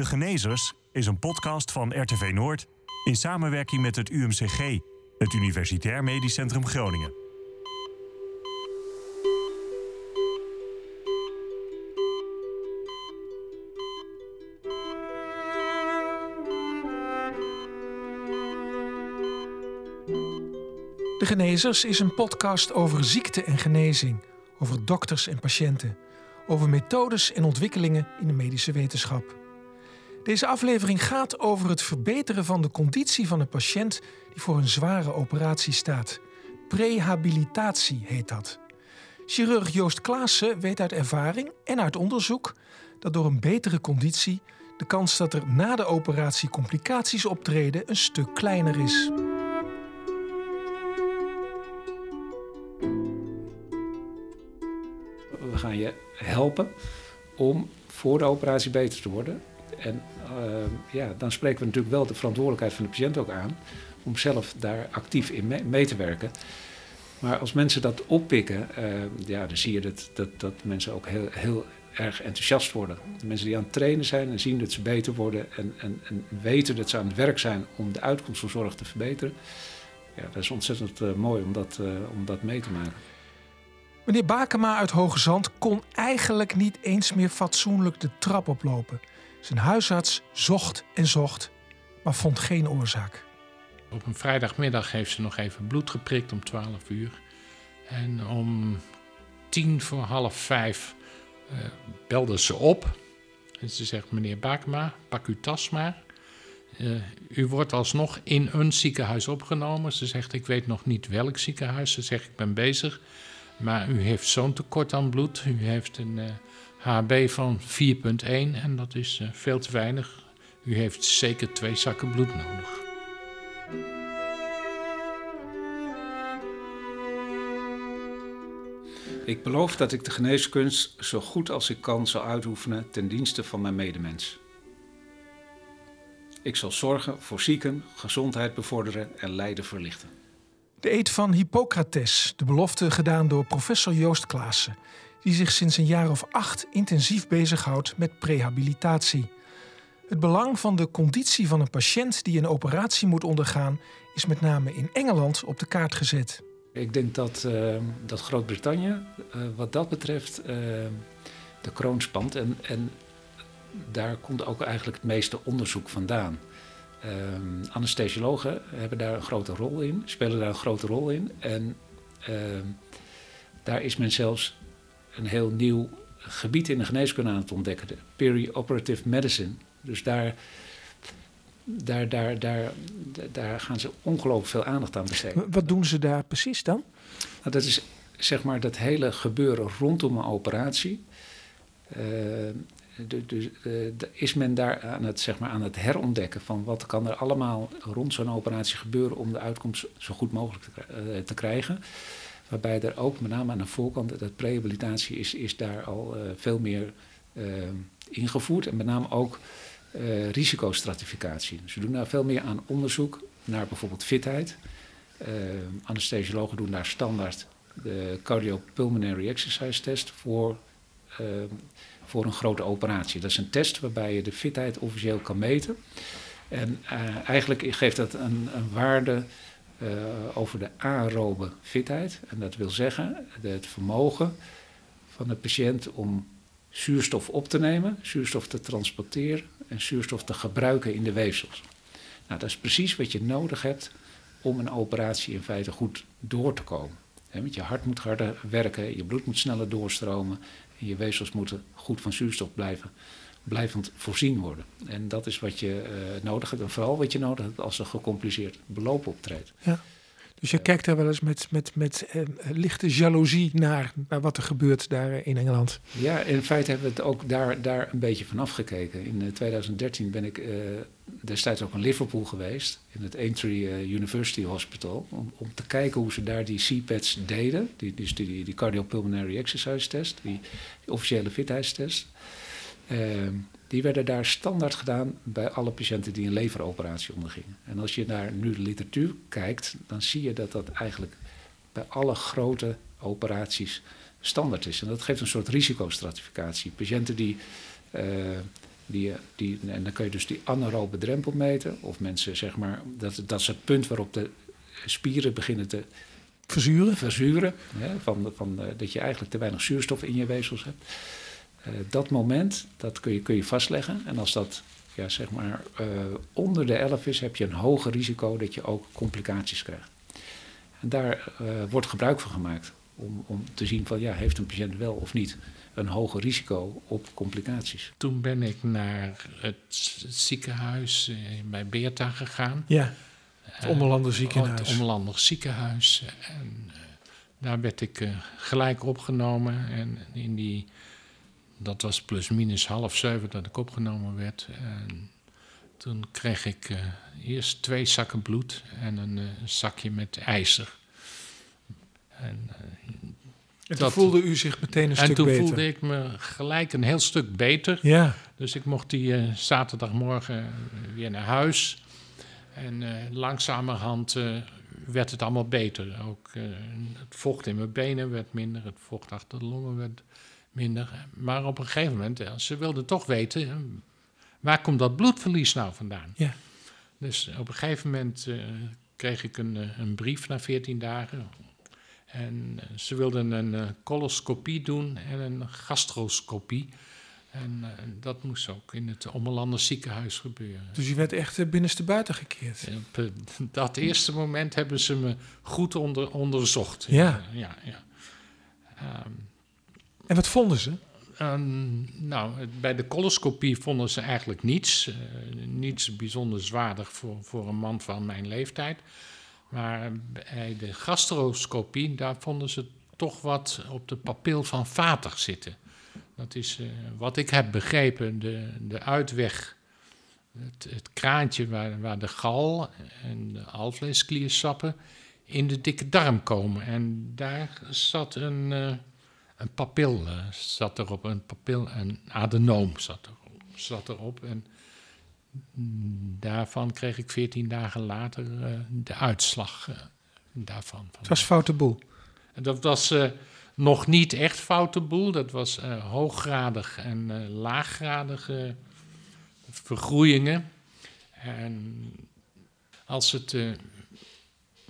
De Genezers is een podcast van RTV Noord in samenwerking met het UMCG, het Universitair Medisch Centrum Groningen. De Genezers is een podcast over ziekte en genezing, over dokters en patiënten, over methodes en ontwikkelingen in de medische wetenschap. Deze aflevering gaat over het verbeteren van de conditie van een patiënt die voor een zware operatie staat. Prehabilitatie heet dat. Chirurg Joost Klaassen weet uit ervaring en uit onderzoek dat door een betere conditie de kans dat er na de operatie complicaties optreden een stuk kleiner is. We gaan je helpen om voor de operatie beter te worden. En uh, ja, dan spreken we natuurlijk wel de verantwoordelijkheid van de patiënt ook aan om zelf daar actief in mee, te werken. Maar als mensen dat oppikken, uh, ja, dan zie je dat, dat, dat mensen ook heel, heel erg enthousiast worden. De mensen die aan het trainen zijn en zien dat ze beter worden en, en, en weten dat ze aan het werk zijn om de uitkomst van zorg te verbeteren. Ja, dat is ontzettend uh, mooi om dat, om dat mee te maken. Meneer Bakema uit Hoge Zand kon eigenlijk niet eens meer fatsoenlijk de trap oplopen. Zijn huisarts zocht en zocht, maar vond geen oorzaak. Op een vrijdagmiddag heeft ze nog even bloed geprikt om 12 uur. En om tien voor half vijf uh, belde ze op. En ze zegt: Meneer Bakema, pak uw tas maar. Uh, u wordt alsnog in een ziekenhuis opgenomen. Ze zegt: Ik weet nog niet welk ziekenhuis. Ze zegt: Ik ben bezig. Maar u heeft zo'n tekort aan bloed. U heeft een uh, HB van 4,1 en dat is uh, veel te weinig. U heeft zeker twee zakken bloed nodig. Ik beloof dat ik de geneeskunst zo goed als ik kan zal uitoefenen ten dienste van mijn medemens. Ik zal zorgen voor zieken, gezondheid bevorderen en lijden verlichten. De eed van Hippocrates, de belofte gedaan door professor Joost Klaassen, die zich sinds een jaar of acht intensief bezighoudt met prehabilitatie. Het belang van de conditie van een patiënt die een operatie moet ondergaan, is met name in Engeland op de kaart gezet. Ik denk dat, uh, dat Groot-Brittannië, uh, wat dat betreft, uh, de kroon spant. En, en daar komt ook eigenlijk het meeste onderzoek vandaan. Anesthesiologen hebben daar een grote rol in, spelen daar een grote rol in. En daar is men zelfs een heel nieuw gebied in de geneeskunde aan het ontdekken, de perioperative medicine. Dus daar, daar, daar, daar, daar gaan ze ongelooflijk veel aandacht aan besteden. Wat doen ze daar precies dan? Nou, dat is zeg maar dat hele gebeuren rondom een operatie. Uh, dus uh, is men daar aan het, zeg maar, aan het herontdekken van wat kan er allemaal rond zo'n operatie gebeuren om de uitkomst zo goed mogelijk te, uh, te, krijgen. Waarbij er ook met name aan de voorkant, dat prehabilitatie is, is daar al uh, veel meer ingevoerd. En met name ook risicostratificatie. Dus we doen daar veel meer aan onderzoek naar bijvoorbeeld fitheid. anesthesiologen doen daar standaard de cardiopulmonary exercise test voor voor een grote operatie. Dat is een test waarbij je de fitheid officieel kan meten. En uh, eigenlijk geeft dat een, een waarde uh, over de aerobe fitheid. En dat wil zeggen het vermogen van de patiënt om zuurstof op te nemen, zuurstof te transporteren en zuurstof te gebruiken in de weefsels. Nou, dat is precies wat je nodig hebt om een operatie in feite goed door te komen. Want je hart moet harder werken, je bloed moet sneller doorstromen en je weefsels moeten goed van zuurstof blijven, blijvend voorzien worden. En dat is wat je uh, nodig hebt en vooral wat je nodig hebt als er gecompliceerd beloop optreedt. Ja. Dus je kijkt daar wel eens met, met, met uh, lichte jaloezie naar, naar wat er gebeurt daar in Engeland. Ja, in feite hebben we het ook daar, daar een beetje van afgekeken. In uh, 2013 ben ik destijds ook in Liverpool geweest, in het Aintree University Hospital, om, om te kijken hoe ze daar die CPATs deden, die, die, die, die cardiopulmonary exercise test, die, die officiële fitheidstest. Die werden daar standaard gedaan bij alle patiënten die een leveroperatie ondergingen. En als je naar nu de literatuur kijkt, dan zie je dat dat eigenlijk bij alle grote operaties standaard is. En dat geeft een soort risicostratificatie. Patiënten die uh, Die, die, en dan kun je dus die anaerobe drempel meten. Of mensen, zeg maar, dat, dat is het punt waarop de spieren beginnen te Verzuren? verzuren. Hè, van, van, uh, dat je eigenlijk te weinig zuurstof in je weefsels hebt. Uh, dat moment, dat kun je, kun je vastleggen. En als dat ja, zeg maar, uh, onder de 11 is, heb je een hoger risico dat je ook complicaties krijgt. En daar wordt gebruik van gemaakt. Om, om te zien van, ja, heeft een patiënt wel of niet een hoger risico op complicaties. Toen ben ik naar het ziekenhuis bij Beerta gegaan. Ja. Het Ommerlander ziekenhuis. Het Ommerlander ziekenhuis. En uh, daar werd ik uh, gelijk opgenomen. En in die, dat was plus minus half zeven dat ik opgenomen werd. En toen kreeg ik uh, eerst twee zakken bloed en een zakje met ijzer. En, en toen voelde u zich meteen een stuk beter? En toen voelde ik me gelijk een heel stuk beter. Ja. Dus ik mocht die zaterdagmorgen weer naar huis. En uh, langzamerhand uh, werd het allemaal beter. Ook het vocht in mijn benen werd minder, het vocht achter de longen werd minder. Maar op een gegeven moment, ze wilden toch weten, waar komt dat bloedverlies nou vandaan? Ja. Dus op een gegeven moment kreeg ik een, een, brief na 14 dagen. En ze wilden een coloscopie doen en een gastroscopie. En uh, dat moest ook in het Ommerlanders ziekenhuis gebeuren. Dus je werd echt binnenste buiten gekeerd? Op uh, dat eerste moment hebben ze me goed onder, onderzocht. Ja. ja, ja. Um, en wat vonden ze? Um, nou, bij de coloscopie vonden ze eigenlijk niets. niets bijzonder zwaardig voor, voor een man van mijn leeftijd. Maar bij de gastroscopie, daar vonden ze toch wat op de papil van vater zitten. Dat is uh, wat ik heb begrepen, de, de uitweg, het, kraantje waar, waar, de gal en de alvleeskliersappen in de dikke darm komen. En daar zat een, uh, een papil, uh, zat erop, een papil, een adenoom zat erop. Zat erop en daarvan kreeg ik veertien dagen later de uitslag daarvan. Het was foute boel. Dat was nog niet echt foute boel. Dat was uh, hooggradig en uh, laaggradige vergroeiingen. En als het uh,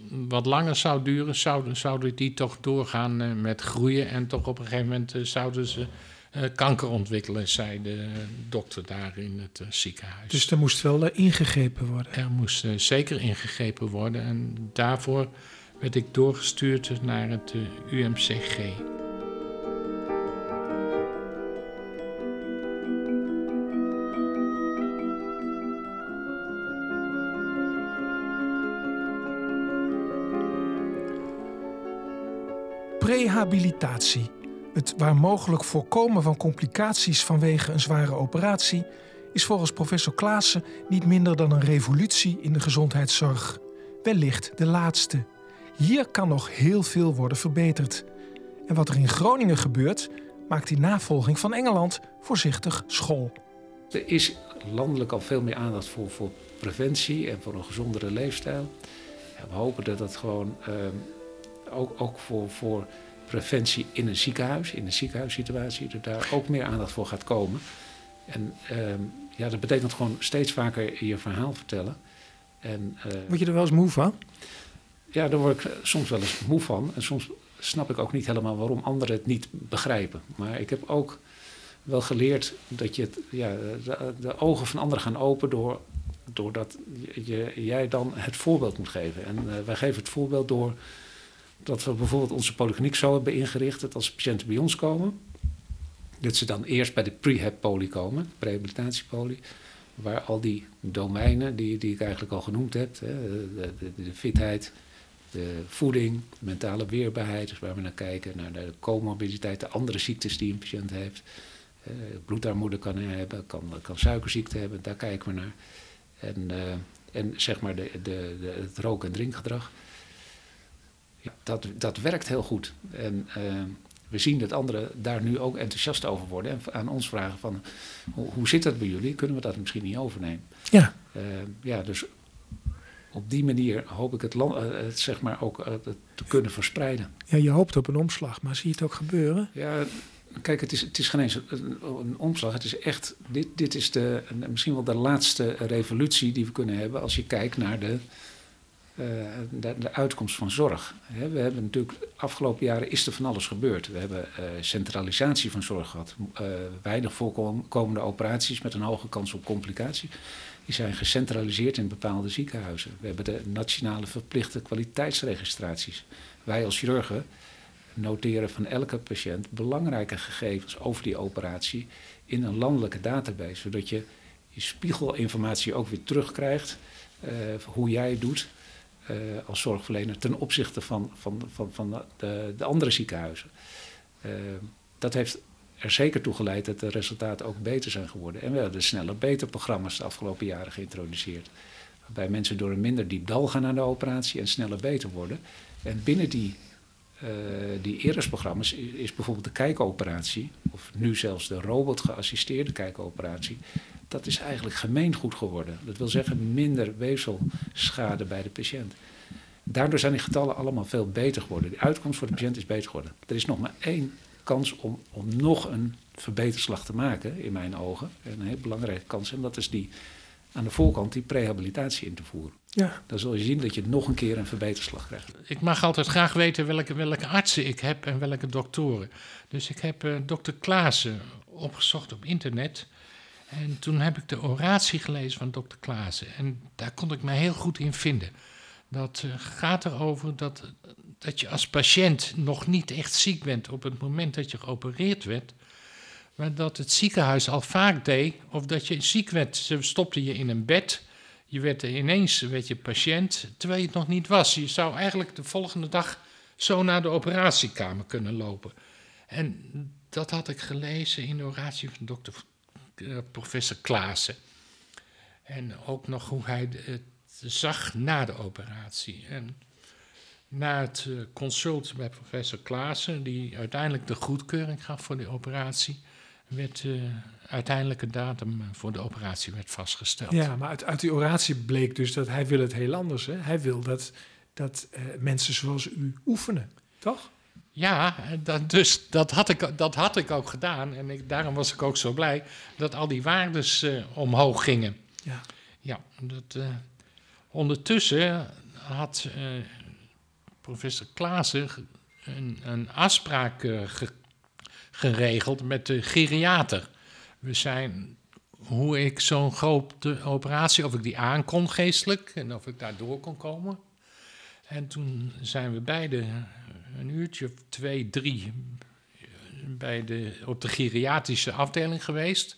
wat langer zou duren, zouden, zouden die toch doorgaan met groeien. En toch op een gegeven moment zouden ze kanker ontwikkelen, zei de dokter daar in het ziekenhuis. Dus er moest wel ingegrepen worden? Er moest zeker ingegrepen worden. En daarvoor werd ik doorgestuurd naar het UMCG. Prehabilitatie, het waar mogelijk voorkomen van complicaties vanwege een zware operatie, is volgens professor Klaassen niet minder dan een revolutie in de gezondheidszorg. Wellicht de laatste. Hier kan nog heel veel worden verbeterd. En wat er in Groningen gebeurt, maakt die navolging van Engeland voorzichtig school. Er is landelijk al veel meer aandacht voor, voor preventie en voor een gezondere leefstijl. We hopen dat dat gewoon uh, ook, ook voor, voor preventie in een ziekenhuis, in een ziekenhuissituatie, dat daar ook meer aandacht voor gaat komen. En uh, ja, dat betekent gewoon steeds vaker je verhaal vertellen. En, uh, Word je er wel eens moe van? Ja, daar word ik soms wel eens moe van. En soms snap ik ook niet helemaal waarom anderen het niet begrijpen. Maar ik heb ook wel geleerd dat je het, ja, de, de ogen van anderen gaan open door, doordat je, jij dan het voorbeeld moet geven. En uh, wij geven het voorbeeld door dat we bijvoorbeeld onze polykliniek zo hebben ingericht dat als patiënten bij ons komen, dat ze dan eerst bij de prehab poly komen, rehabilitatiepoly, waar al die domeinen die, die ik eigenlijk al genoemd heb, hè, de, de, de fitheid, de voeding, de mentale weerbaarheid, dus waar we naar kijken, naar de comorbiditeit, de andere ziektes die een patiënt heeft. Bloedarmoede kan hebben, kan, kan suikerziekte hebben, daar kijken we naar. En, uh, en zeg maar de, de, de, het rook- en drinkgedrag. Dat, dat werkt heel goed. En uh, we zien dat anderen daar nu ook enthousiast over worden en aan ons vragen van hoe, hoe zit dat bij jullie? Kunnen we dat misschien niet overnemen? Ja. ja, dus op die manier hoop ik het, land, het zeg maar ook te kunnen verspreiden. Ja, je hoopt op een omslag, maar zie je het ook gebeuren? Ja, Kijk, het is, het is geen eens een, een omslag. Het is echt, dit, dit is de, misschien wel de laatste revolutie die we kunnen hebben als je kijkt naar de, de, de, uitkomst van zorg. we hebben natuurlijk, afgelopen jaren is er van alles gebeurd. We hebben uh, centralisatie van zorg gehad. Uh, weinig voorkomende operaties met een hoge kans op complicatie. Die zijn gecentraliseerd in bepaalde ziekenhuizen. We hebben de nationale verplichte kwaliteitsregistraties. Wij als chirurgen noteren van elke patiënt belangrijke gegevens over die operatie in een landelijke database, zodat je je spiegelinformatie ook weer terugkrijgt uh, hoe jij doet als zorgverlener ten opzichte van, van, van, van de, de andere ziekenhuizen. Uh, dat heeft er zeker toe geleid dat de resultaten ook beter zijn geworden. En we hebben sneller beter programma's de afgelopen jaren geïntroduceerd. Waarbij mensen door een minder diep dal gaan naar de operatie en sneller beter worden. En binnen die uh, die ERAS-programma's is bijvoorbeeld de kijkoperatie, of nu zelfs de robot-geassisteerde kijkoperatie, dat is eigenlijk gemeengoed geworden. Dat wil zeggen minder weefselschade bij de patiënt. Daardoor zijn die getallen allemaal veel beter geworden. De uitkomst voor de patiënt is beter geworden. Er is nog maar één kans om, om nog een verbeterslag te maken, in mijn ogen. Een heel belangrijke kans. En dat is die aan de voorkant die prehabilitatie in te voeren. Ja. Dan zul je zien dat je nog een keer een verbeterslag krijgt. Ik mag altijd graag weten welke, welke artsen ik heb en welke doktoren. Dus ik heb uh, dokter Klaassen opgezocht op internet. En toen heb ik de oratie gelezen van dokter Klaassen. En daar kon ik me heel goed in vinden. Dat uh, gaat erover dat, dat je als patiënt nog niet echt ziek bent op het moment dat je geopereerd werd. Maar dat het ziekenhuis al vaak deed, of dat je ziek werd. Ze stopten je in een bed je werd ineens werd je patiënt, terwijl je het nog niet was. Je zou eigenlijk de volgende dag zo naar de operatiekamer kunnen lopen. En dat had ik gelezen in de oratie van dokter, uh, professor Klaassen. En ook nog hoe hij het zag na de operatie. En na het uh, consult bij professor Klaassen, die uiteindelijk de goedkeuring gaf voor de operatie, werd uh, uiteindelijke datum voor de operatie werd vastgesteld. Ja, maar uit, uit die oratie bleek dus dat hij wil het heel anders. Hè? Hij wil dat, dat uh, mensen zoals u oefenen, toch? Ja, dat, dus dat had, ik, dat had ik ook gedaan. En ik, daarom was ik ook zo blij dat al die waardes uh, omhoog gingen. Ja, ja dat, ondertussen had professor Klaassen een, een afspraak geregeld met de geriater. We zijn hoe ik zo'n grote operatie, of ik die aankon geestelijk en of ik daar door kon komen. En toen zijn we beide een uurtje of twee, drie bij de, op de geriatrische afdeling geweest.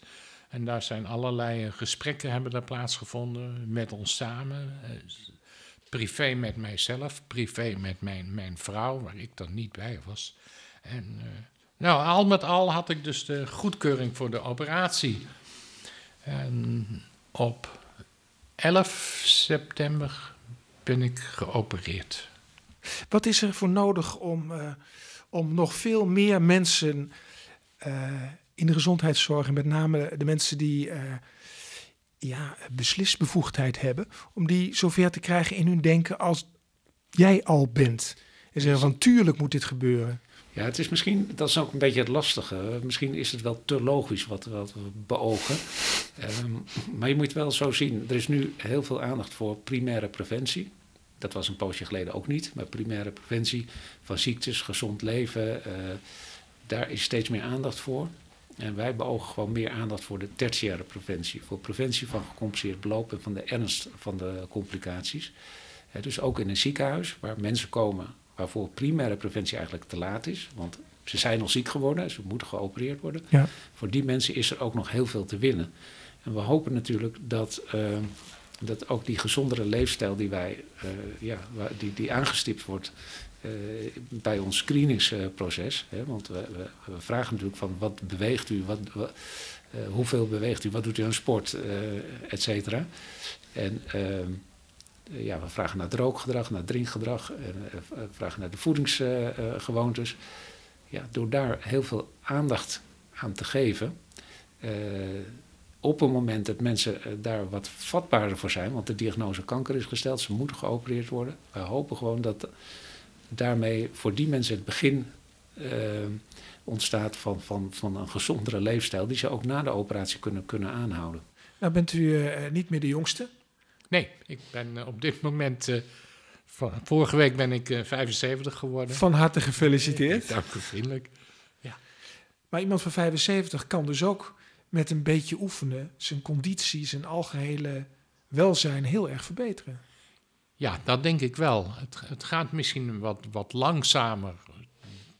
En daar zijn allerlei gesprekken hebben daar plaatsgevonden met ons samen. Privé met mijzelf, privé met mijn, mijn vrouw, waar ik dan niet bij was. En nou, al met al had ik dus de goedkeuring voor de operatie. En op 11 september ben ik geopereerd. Wat is er voor nodig om, uh, om nog veel meer mensen uh, in de gezondheidszorg, en met name de mensen die uh, ja, beslisbevoegdheid hebben, om die zover te krijgen in hun denken als jij al bent? En zeggen van tuurlijk moet dit gebeuren. Ja, het is misschien, dat is ook een beetje het lastige. Misschien is het wel te logisch wat, we beogen. Um, maar je moet wel zo zien, er is nu heel veel aandacht voor primaire preventie. Dat was een poosje geleden ook niet, maar primaire preventie van ziektes, gezond leven, uh, daar is steeds meer aandacht voor. En wij beogen gewoon meer aandacht voor de tertiaire preventie. Voor preventie van gecompliceerd beloop en van de ernst van de complicaties. dus ook in een ziekenhuis waar mensen komen waarvoor primaire preventie eigenlijk te laat is. Want ze zijn al ziek geworden, ze moeten geopereerd worden. Ja. Voor die mensen is er ook nog heel veel te winnen. En we hopen natuurlijk dat, uh, dat ook die gezondere leefstijl die wij, uh, ja, die, die aangestipt wordt uh, bij ons screeningsproces. Hè, want we, we, we, vragen natuurlijk van wat beweegt u, wat, wat hoeveel beweegt u, wat doet u aan sport, et cetera. En ehm, eh, ja, we vragen naar rookgedrag, naar drinkgedrag, en, eh, we vragen naar de voedingsgewoontes. ja, door daar heel veel aandacht aan te geven, op het moment dat mensen daar wat vatbaarder voor zijn, want de diagnose kanker is gesteld, ze moeten geopereerd worden. Wij hopen gewoon dat daarmee voor die mensen het begin ontstaat van, van, van een gezondere leefstijl, die ze ook na de operatie kunnen, kunnen aanhouden. Nou bent u eh, niet meer de jongste. Nee, ik ben eh, op dit moment. eh, van- vorige week ben ik eh, 75 geworden. Van harte gefeliciteerd. Dank u vriendelijk. Maar iemand van 75 kan dus ook met een beetje oefenen zijn conditie, zijn algehele welzijn heel erg verbeteren. Ja, dat denk ik wel. Het, het gaat misschien wat, wat langzamer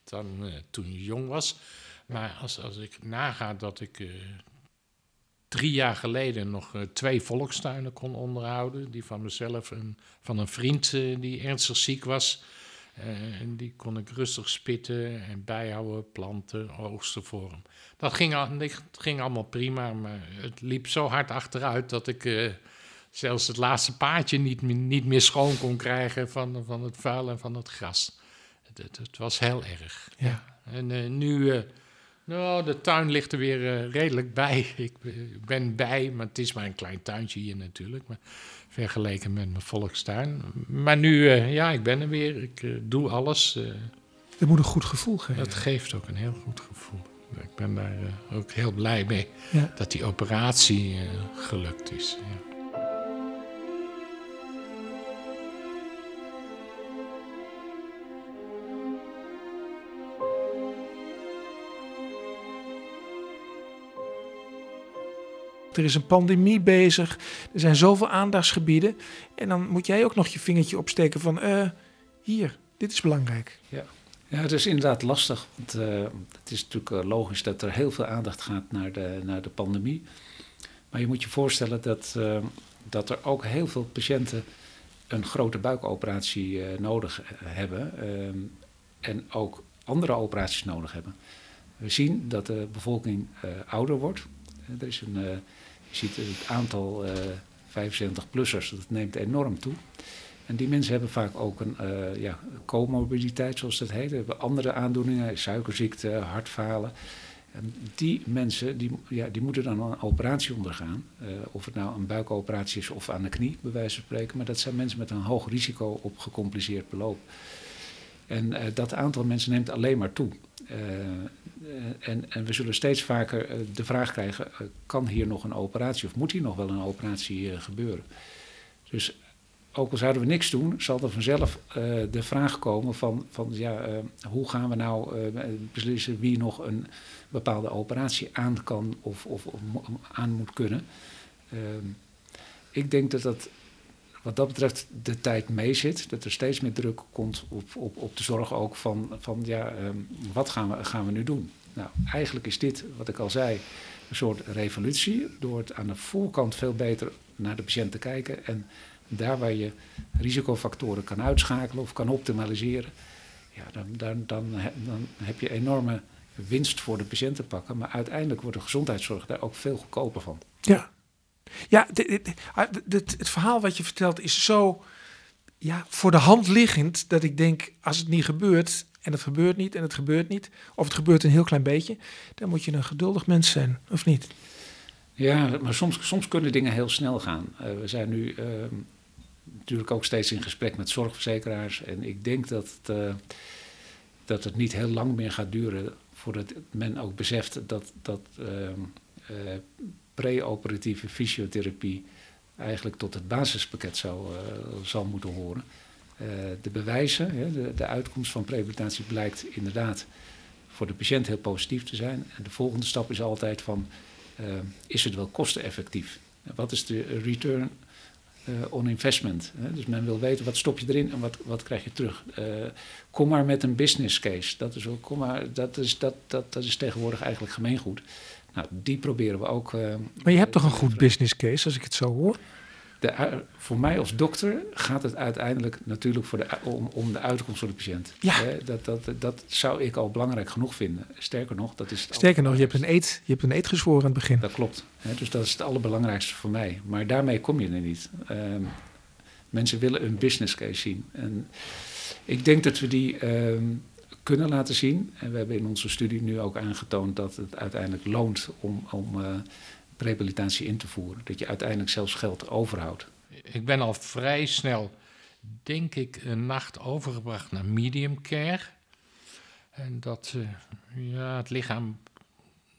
dan eh, toen je jong was. Maar als, als ik naga dat ik eh, drie jaar geleden nog eh, twee volkstuinen kon onderhouden. Die van mezelf en van een vriend eh, die ernstig ziek was. Eh, en die kon ik rustig spitten en bijhouden, planten, oogsten voor hem. Dat ging, al, dat ging allemaal prima, maar het liep zo hard achteruit dat ik zelfs het laatste paadje niet, meer- niet meer schoon kon krijgen van, van het vuil en van het gras. Het, het, het was heel erg. Ja. En nu, nou, de tuin ligt er weer eh, redelijk bij. Ik, eh, ben bij, maar het is maar een klein tuintje hier natuurlijk. Maar vergeleken met mijn volkstuin. Maar nu, eh, ja, ik ben er weer. Ik doe alles. Dat moet een goed gevoel geven. dat geeft ook een heel goed gevoel. Ik ben daar ook heel blij mee Ja. dat die operatie gelukt is. Ja. Er is een pandemie bezig. Er zijn zoveel aandachtsgebieden. En dan moet jij ook nog je vingertje opsteken van... eh, hier, dit is belangrijk. Ja, het is inderdaad lastig. Want eh, het is natuurlijk eh, logisch dat er heel veel aandacht gaat naar de, naar de pandemie. Maar je moet je voorstellen dat, dat er ook heel veel patiënten een grote buikoperatie nodig hebben. en ook andere operaties nodig hebben. We zien dat de bevolking ouder wordt. Er is een, je ziet het aantal eh 75-plussers, dat neemt enorm toe. En die mensen hebben vaak ook een eh, ja, comorbiditeit, zoals dat heet. Ze hebben andere aandoeningen, suikerziekte, hartfalen. En die mensen die, ja, die moeten dan een operatie ondergaan. Eh, of het nou een buikoperatie is of aan de knie, bij wijze van spreken. Maar dat zijn mensen met een hoog risico op gecompliceerd beloop. En eh, dat aantal mensen neemt alleen maar toe. Eh, en, en we zullen steeds vaker eh, de vraag krijgen: eh, kan hier nog een operatie of moet hier nog wel een operatie gebeuren? Dus ook al zouden we niks doen, zal er vanzelf de vraag komen van, van ja, hoe gaan we nou beslissen wie nog een bepaalde operatie aan kan of, of, of aan moet kunnen. Ehm, ik denk dat dat wat dat betreft de tijd meezit. Dat er steeds meer druk komt op, op, op de zorg ook van, van ja, ehm, wat gaan we, gaan we nu doen? Nou, eigenlijk is dit, wat ik al zei, een soort revolutie. Door het aan de voorkant veel beter naar de patiënt te kijken. En daar waar je risicofactoren kan uitschakelen of kan optimaliseren, ja, dan, dan, dan, dan heb je enorme winst voor de patiënt te pakken. Maar uiteindelijk wordt de gezondheidszorg daar ook veel goedkoper van. Ja, ja ah, dit- het verhaal wat je vertelt is zo ja, voor de hand liggend dat ik denk, als het niet gebeurt en het gebeurt niet en het gebeurt niet, of het gebeurt een heel klein beetje, dan moet je een geduldig mens zijn, of niet? Ja, maar soms, soms kunnen dingen heel snel gaan. Eh, we zijn nu ehm, natuurlijk ook steeds in gesprek met zorgverzekeraars. En ik denk dat het, eh, dat het niet heel lang meer gaat duren voordat men ook beseft dat, dat eh, pre-operatieve fysiotherapie eigenlijk tot het basispakket zou, eh, zal moeten horen. Eh, de bewijzen, de, de uitkomst van preventatie blijkt inderdaad voor de patiënt heel positief te zijn. En de volgende stap is altijd van, eh, is het wel kosteneffectief? Wat is de return on investment? Dus men wil weten, wat stop je erin en wat, wat krijg je terug? Kom maar met een business case. Dat is, ook, kom maar, dat, is, dat, dat, dat is tegenwoordig eigenlijk gemeengoed. Nou, die proberen we ook... eh, Maar je hebt toch een goed business case, als ik het zo hoor? De, voor mij als dokter gaat het uiteindelijk natuurlijk voor de, om, om de uitkomst voor de patiënt. Ja. Dat, dat, dat zou ik al belangrijk genoeg vinden. Sterker nog, dat is het Sterker nog, je hebt een eet, je hebt een eet gezworen aan het begin. Dat klopt. Dus dat is het allerbelangrijkste voor mij. Maar daarmee kom je er niet. Ehm, mensen willen een business case zien. En ik denk dat we die ehm, kunnen laten zien. En we hebben in onze studie nu ook aangetoond dat het uiteindelijk loont om, om eh, rehabilitatie in te voeren. Dat je uiteindelijk zelfs geld overhoudt. Ik ben al vrij snel, denk ik, een nacht overgebracht naar medium care. En dat, eh, ja, het lichaam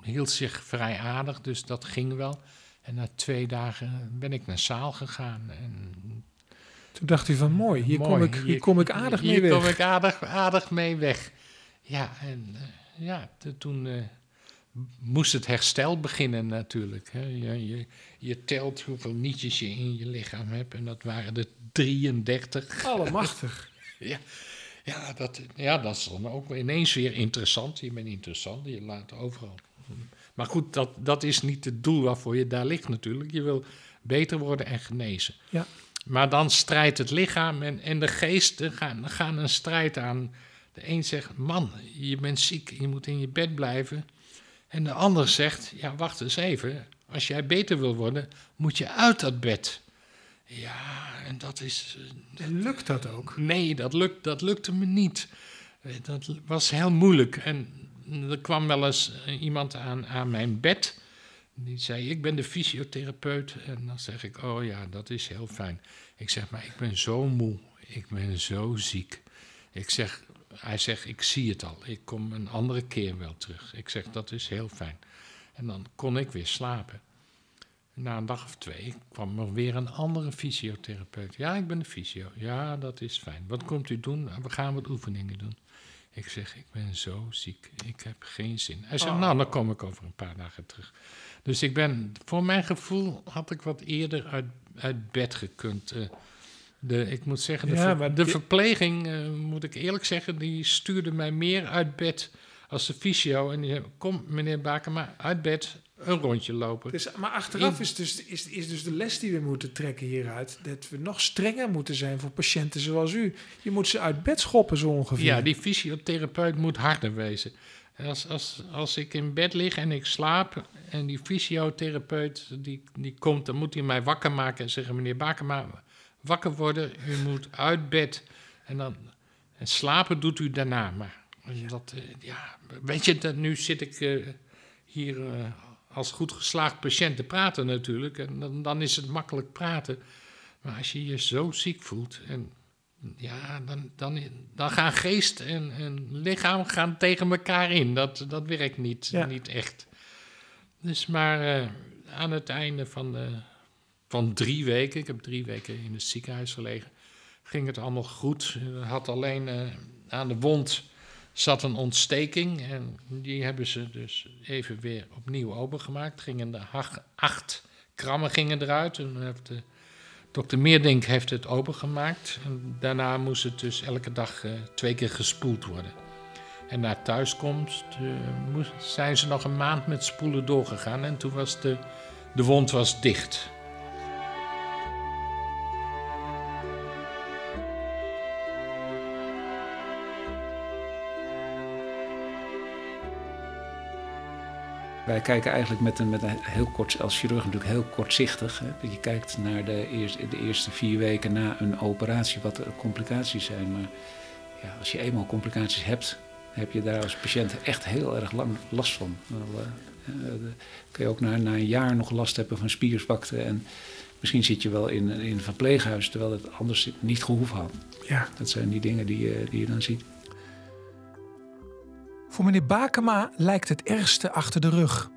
hield zich vrij aardig, dus dat ging wel. En na twee dagen ben ik naar zaal gegaan. En Toen dacht u van mooi, hier, Mooi, kom, ik, hier kom ik aardig mee hier weg. kom ik aardig, aardig mee weg. Ja, en eh, ja, toen eh, moest het herstel beginnen natuurlijk. Hè. Je, je, je telt hoeveel nietjes je in je lichaam hebt. En dat waren er 33. Allemachtig. Ja, dat, ja, dat is dan ook ineens weer interessant. Je bent interessant, je laat overal. Maar goed, dat, dat is niet het doel waarvoor je daar ligt natuurlijk. Je wil beter worden en genezen. Ja. Maar dan strijdt het lichaam en, en de geest gaan, gaan een strijd aan. De een zegt, man, je bent ziek, je moet in je bed blijven. En de ander zegt, ja, wacht eens even. Als jij beter wil worden, moet je uit dat bed. Ja, en dat is... eh, En lukt dat ook? Nee, dat, lukt, dat lukte me niet. Eh, Dat was heel moeilijk. En er kwam wel eens eh, iemand aan, aan mijn bed. Die zei, ik ben de fysiotherapeut. En dan zeg ik, oh ja, dat is heel fijn. Ik zeg, maar ik ben zo moe. Ik ben zo ziek. Ik zeg, hij zegt, ik zie het al. Ik kom een andere keer wel terug. Ik zeg, dat is heel fijn. En dan kon ik weer slapen. Na een dag of twee kwam er weer een andere fysiotherapeut. Ja, ik ben de fysio. Ja, dat is fijn. Wat komt u doen? "Nou, We gaan wat oefeningen doen. Ik zeg, ik ben zo ziek. Ik heb geen zin. Hij zegt, Oh. nou, dan kom ik over een paar dagen terug. Dus ik ben, voor mijn gevoel had ik wat eerder uit, uit bed gekund. Eh, de, ik moet zeggen, de, Ja, ver- maar de verpleging, eh, moet ik eerlijk zeggen, die stuurde mij meer uit bed als de fysio. En die zei, kom meneer Bakema, uit bed, een rondje lopen. Dus, maar achteraf is dus, is, is dus de les die we moeten trekken hieruit... dat we nog strenger moeten zijn voor patiënten zoals u. Je moet ze uit bed schoppen zo ongeveer. Ja, die fysiotherapeut moet harder wezen. Als, als, als ik in bed lig en ik slaap en die fysiotherapeut die, die komt, dan moet hij mij wakker maken en zeggen: Meneer Bakema, wakker worden, u moet uit bed. En, dan, en slapen doet u daarna. Maar dat, eh, ja, weet je, dat, nu zit ik eh, hier eh, als goed geslaagd patiënt te praten natuurlijk. En dan, dan is het makkelijk praten. Maar als je je zo ziek voelt en ja, dan, dan, dan gaan geest en, en lichaam gaan tegen elkaar in. Dat, dat werkt niet, Ja. niet echt. Dus maar eh, aan het einde van, de, van drie weken, ik heb drie weken in het ziekenhuis gelegen, ging het allemaal goed. Had alleen eh, aan de wond zat een ontsteking en die hebben ze dus even weer opnieuw opengemaakt. Gingen de acht krammen gingen eruit en heeft de Dokter Meerdink heeft het opengemaakt. En daarna moest het dus elke dag eh, twee keer gespoeld worden. En na thuiskomst moest, zijn ze nog een maand met spoelen doorgegaan. En toen was de, de wond was dicht. Wij kijken eigenlijk met een, met een heel kort, als chirurg natuurlijk heel kortzichtig. Hè. Je kijkt naar de eerste, de eerste vier weken na een operatie wat er complicaties zijn. Maar ja, als je eenmaal complicaties hebt, heb je daar als patiënt echt heel erg lang last van. Eh, eh, de- kun je ook na, na een jaar nog last hebben van spierzwakte. En misschien zit je wel in, in een verpleeghuis terwijl het anders niet gehoeven had. Ja. Dat zijn die dingen die, je- die je dan ziet. Voor meneer Bakema lijkt het ergste achter de rug.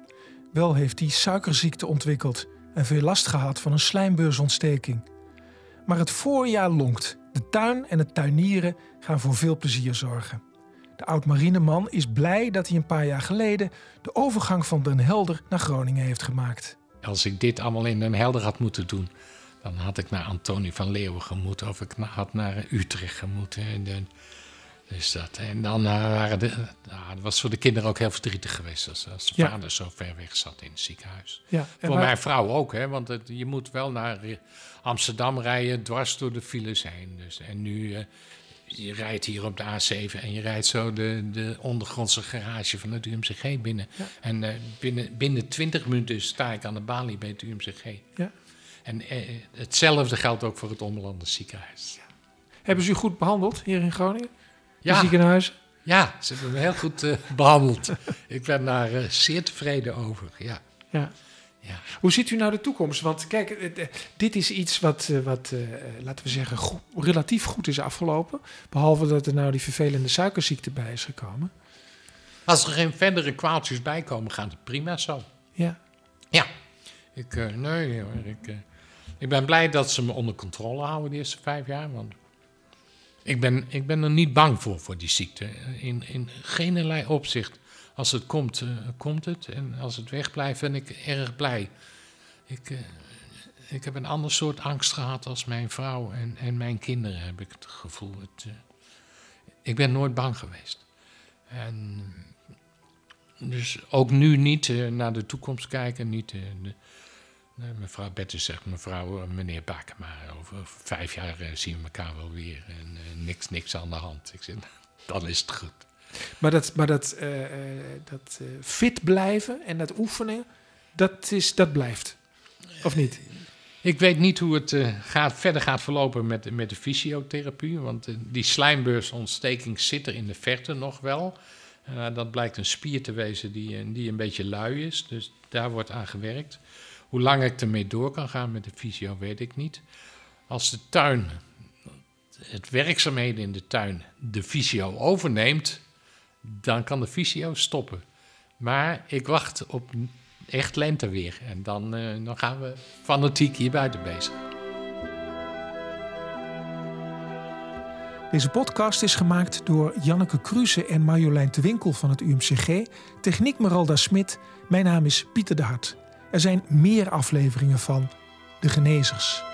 Wel heeft hij suikerziekte ontwikkeld en veel last gehad van een slijmbeursontsteking. Maar het voorjaar lonkt. De tuin en het tuinieren gaan voor veel plezier zorgen. De oud-marineman is blij dat hij een paar jaar geleden de overgang van Den Helder naar Groningen heeft gemaakt. Als ik dit allemaal in Den Helder had moeten doen, dan had ik naar Antonie van Leeuwen gemoeten. Of ik had naar Utrecht gemoeten. Dus dat, en dan eh, waren de, nou, dat was voor de kinderen ook heel verdrietig geweest als, als Ja. vader zo ver weg zat in het ziekenhuis. Ja, Voor waar- mijn vrouw ook, hè, want het, je moet wel naar eh, Amsterdam rijden, dwars door de files heen. Dus, en nu, eh, je rijdt hier op de A7 en je rijdt zo de, de ondergrondse garage van het UMCG binnen. Ja. En binnen, binnen 20 minuten sta ik aan de balie bij het UMCG. Ja. En hetzelfde geldt ook voor het Ommelanden ziekenhuis. Hebben ze u goed behandeld hier in Groningen? Ja, ziekenhuis? ja, ze hebben me heel goed eh, behandeld. ik ben daar eh, zeer tevreden over, ja. Ja. Ja. Hoe ziet u nou de toekomst? Want kijk, eh, dit is iets wat, wat laten we zeggen, goed- relatief goed is afgelopen. Behalve dat er nou die vervelende suikerziekte bij is gekomen. Als er geen verdere kwaaltjes bij komen, gaat het prima zo. Ja. Ja. Ik, nee hoor, ik, ik ben blij dat ze me onder controle houden de eerste vijf jaar. Want ik ben, ik ben er niet bang voor, voor die ziekte. In, in geen opzicht. Als het komt, eh, komt het. En als het wegblijft, ben ik erg blij. Ik, eh, ik heb een ander soort angst gehad als mijn vrouw en, en mijn kinderen, heb ik het gevoel. Het, eh, ik ben nooit bang geweest. En dus ook nu niet naar de toekomst kijken. Niet, mevrouw Bettes zegt, mevrouw, eh, meneer Bakema, over vijf jaar eh, zien we elkaar wel weer. En eh, niks, niks aan de hand. Ik zeg, dan is het goed. Maar dat, maar dat, dat fit blijven en dat oefenen, dat, is, dat blijft. Of niet? Ik weet niet hoe het gaat, verder gaat verlopen met, met de fysiotherapie. Want die slijmbeursontsteking zit er in de verte nog wel. Dat blijkt een spier te wezen die, die een beetje lui is. Dus daar wordt aan gewerkt. Hoe lang ik ermee door kan gaan met de fysio, weet ik niet. Als de tuin, het werkzaamheden in de tuin, de fysio overneemt, dan kan de fysio stoppen. Maar ik wacht op echt lenteweer. En dan, eh, dan gaan we fanatiek hier buiten bezig. Deze podcast is gemaakt door Janneke Kruse en Marjolein de Winkel van het UMCG. Techniek Meralda Smit. Mijn naam is Pieter de Hart. Er zijn meer afleveringen van De Genezers.